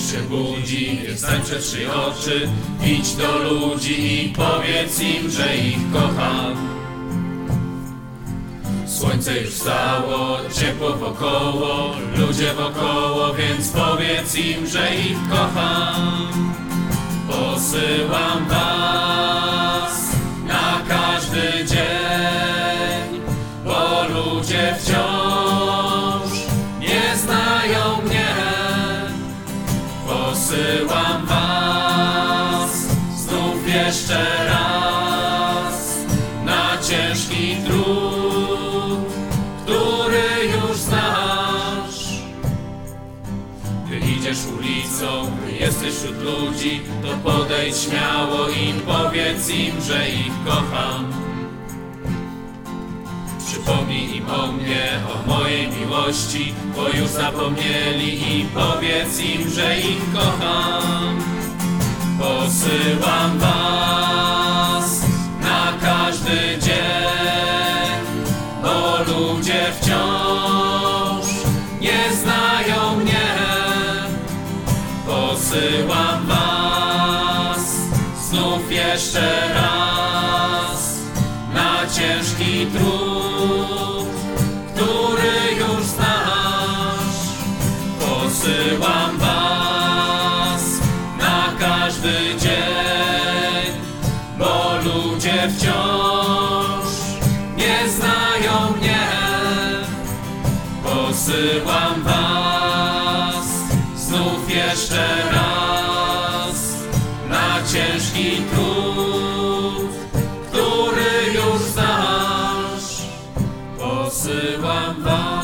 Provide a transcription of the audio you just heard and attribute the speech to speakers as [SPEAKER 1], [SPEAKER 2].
[SPEAKER 1] się budzi, więc stań przed trzy oczy, idź do ludzi i powiedz im, że ich kocham. Słońce już wstało, ciepło wokoło, ludzie wokoło, więc powiedz im, że ich kocham. Posyłam was Posyłam was znów jeszcze raz na ciężki trud, który już znasz. Gdy idziesz ulicą, jesteś wśród ludzi, to podejdź śmiało im, powiedz im, że ich kocham. Przypomnij im o mnie, o mojej miłości, bo już zapomnieli i powiedz im, że ich kocham. Posyłam was na każdy dzień, bo ludzie wciąż nie znają mnie. Posyłam was znów jeszcze ciężki trud, który już znasz. Posyłam was na każdy dzień, bo ludzie wciąż nie znają mnie. Posyłam was znów jeszcze raz na ciężki trud, one bone.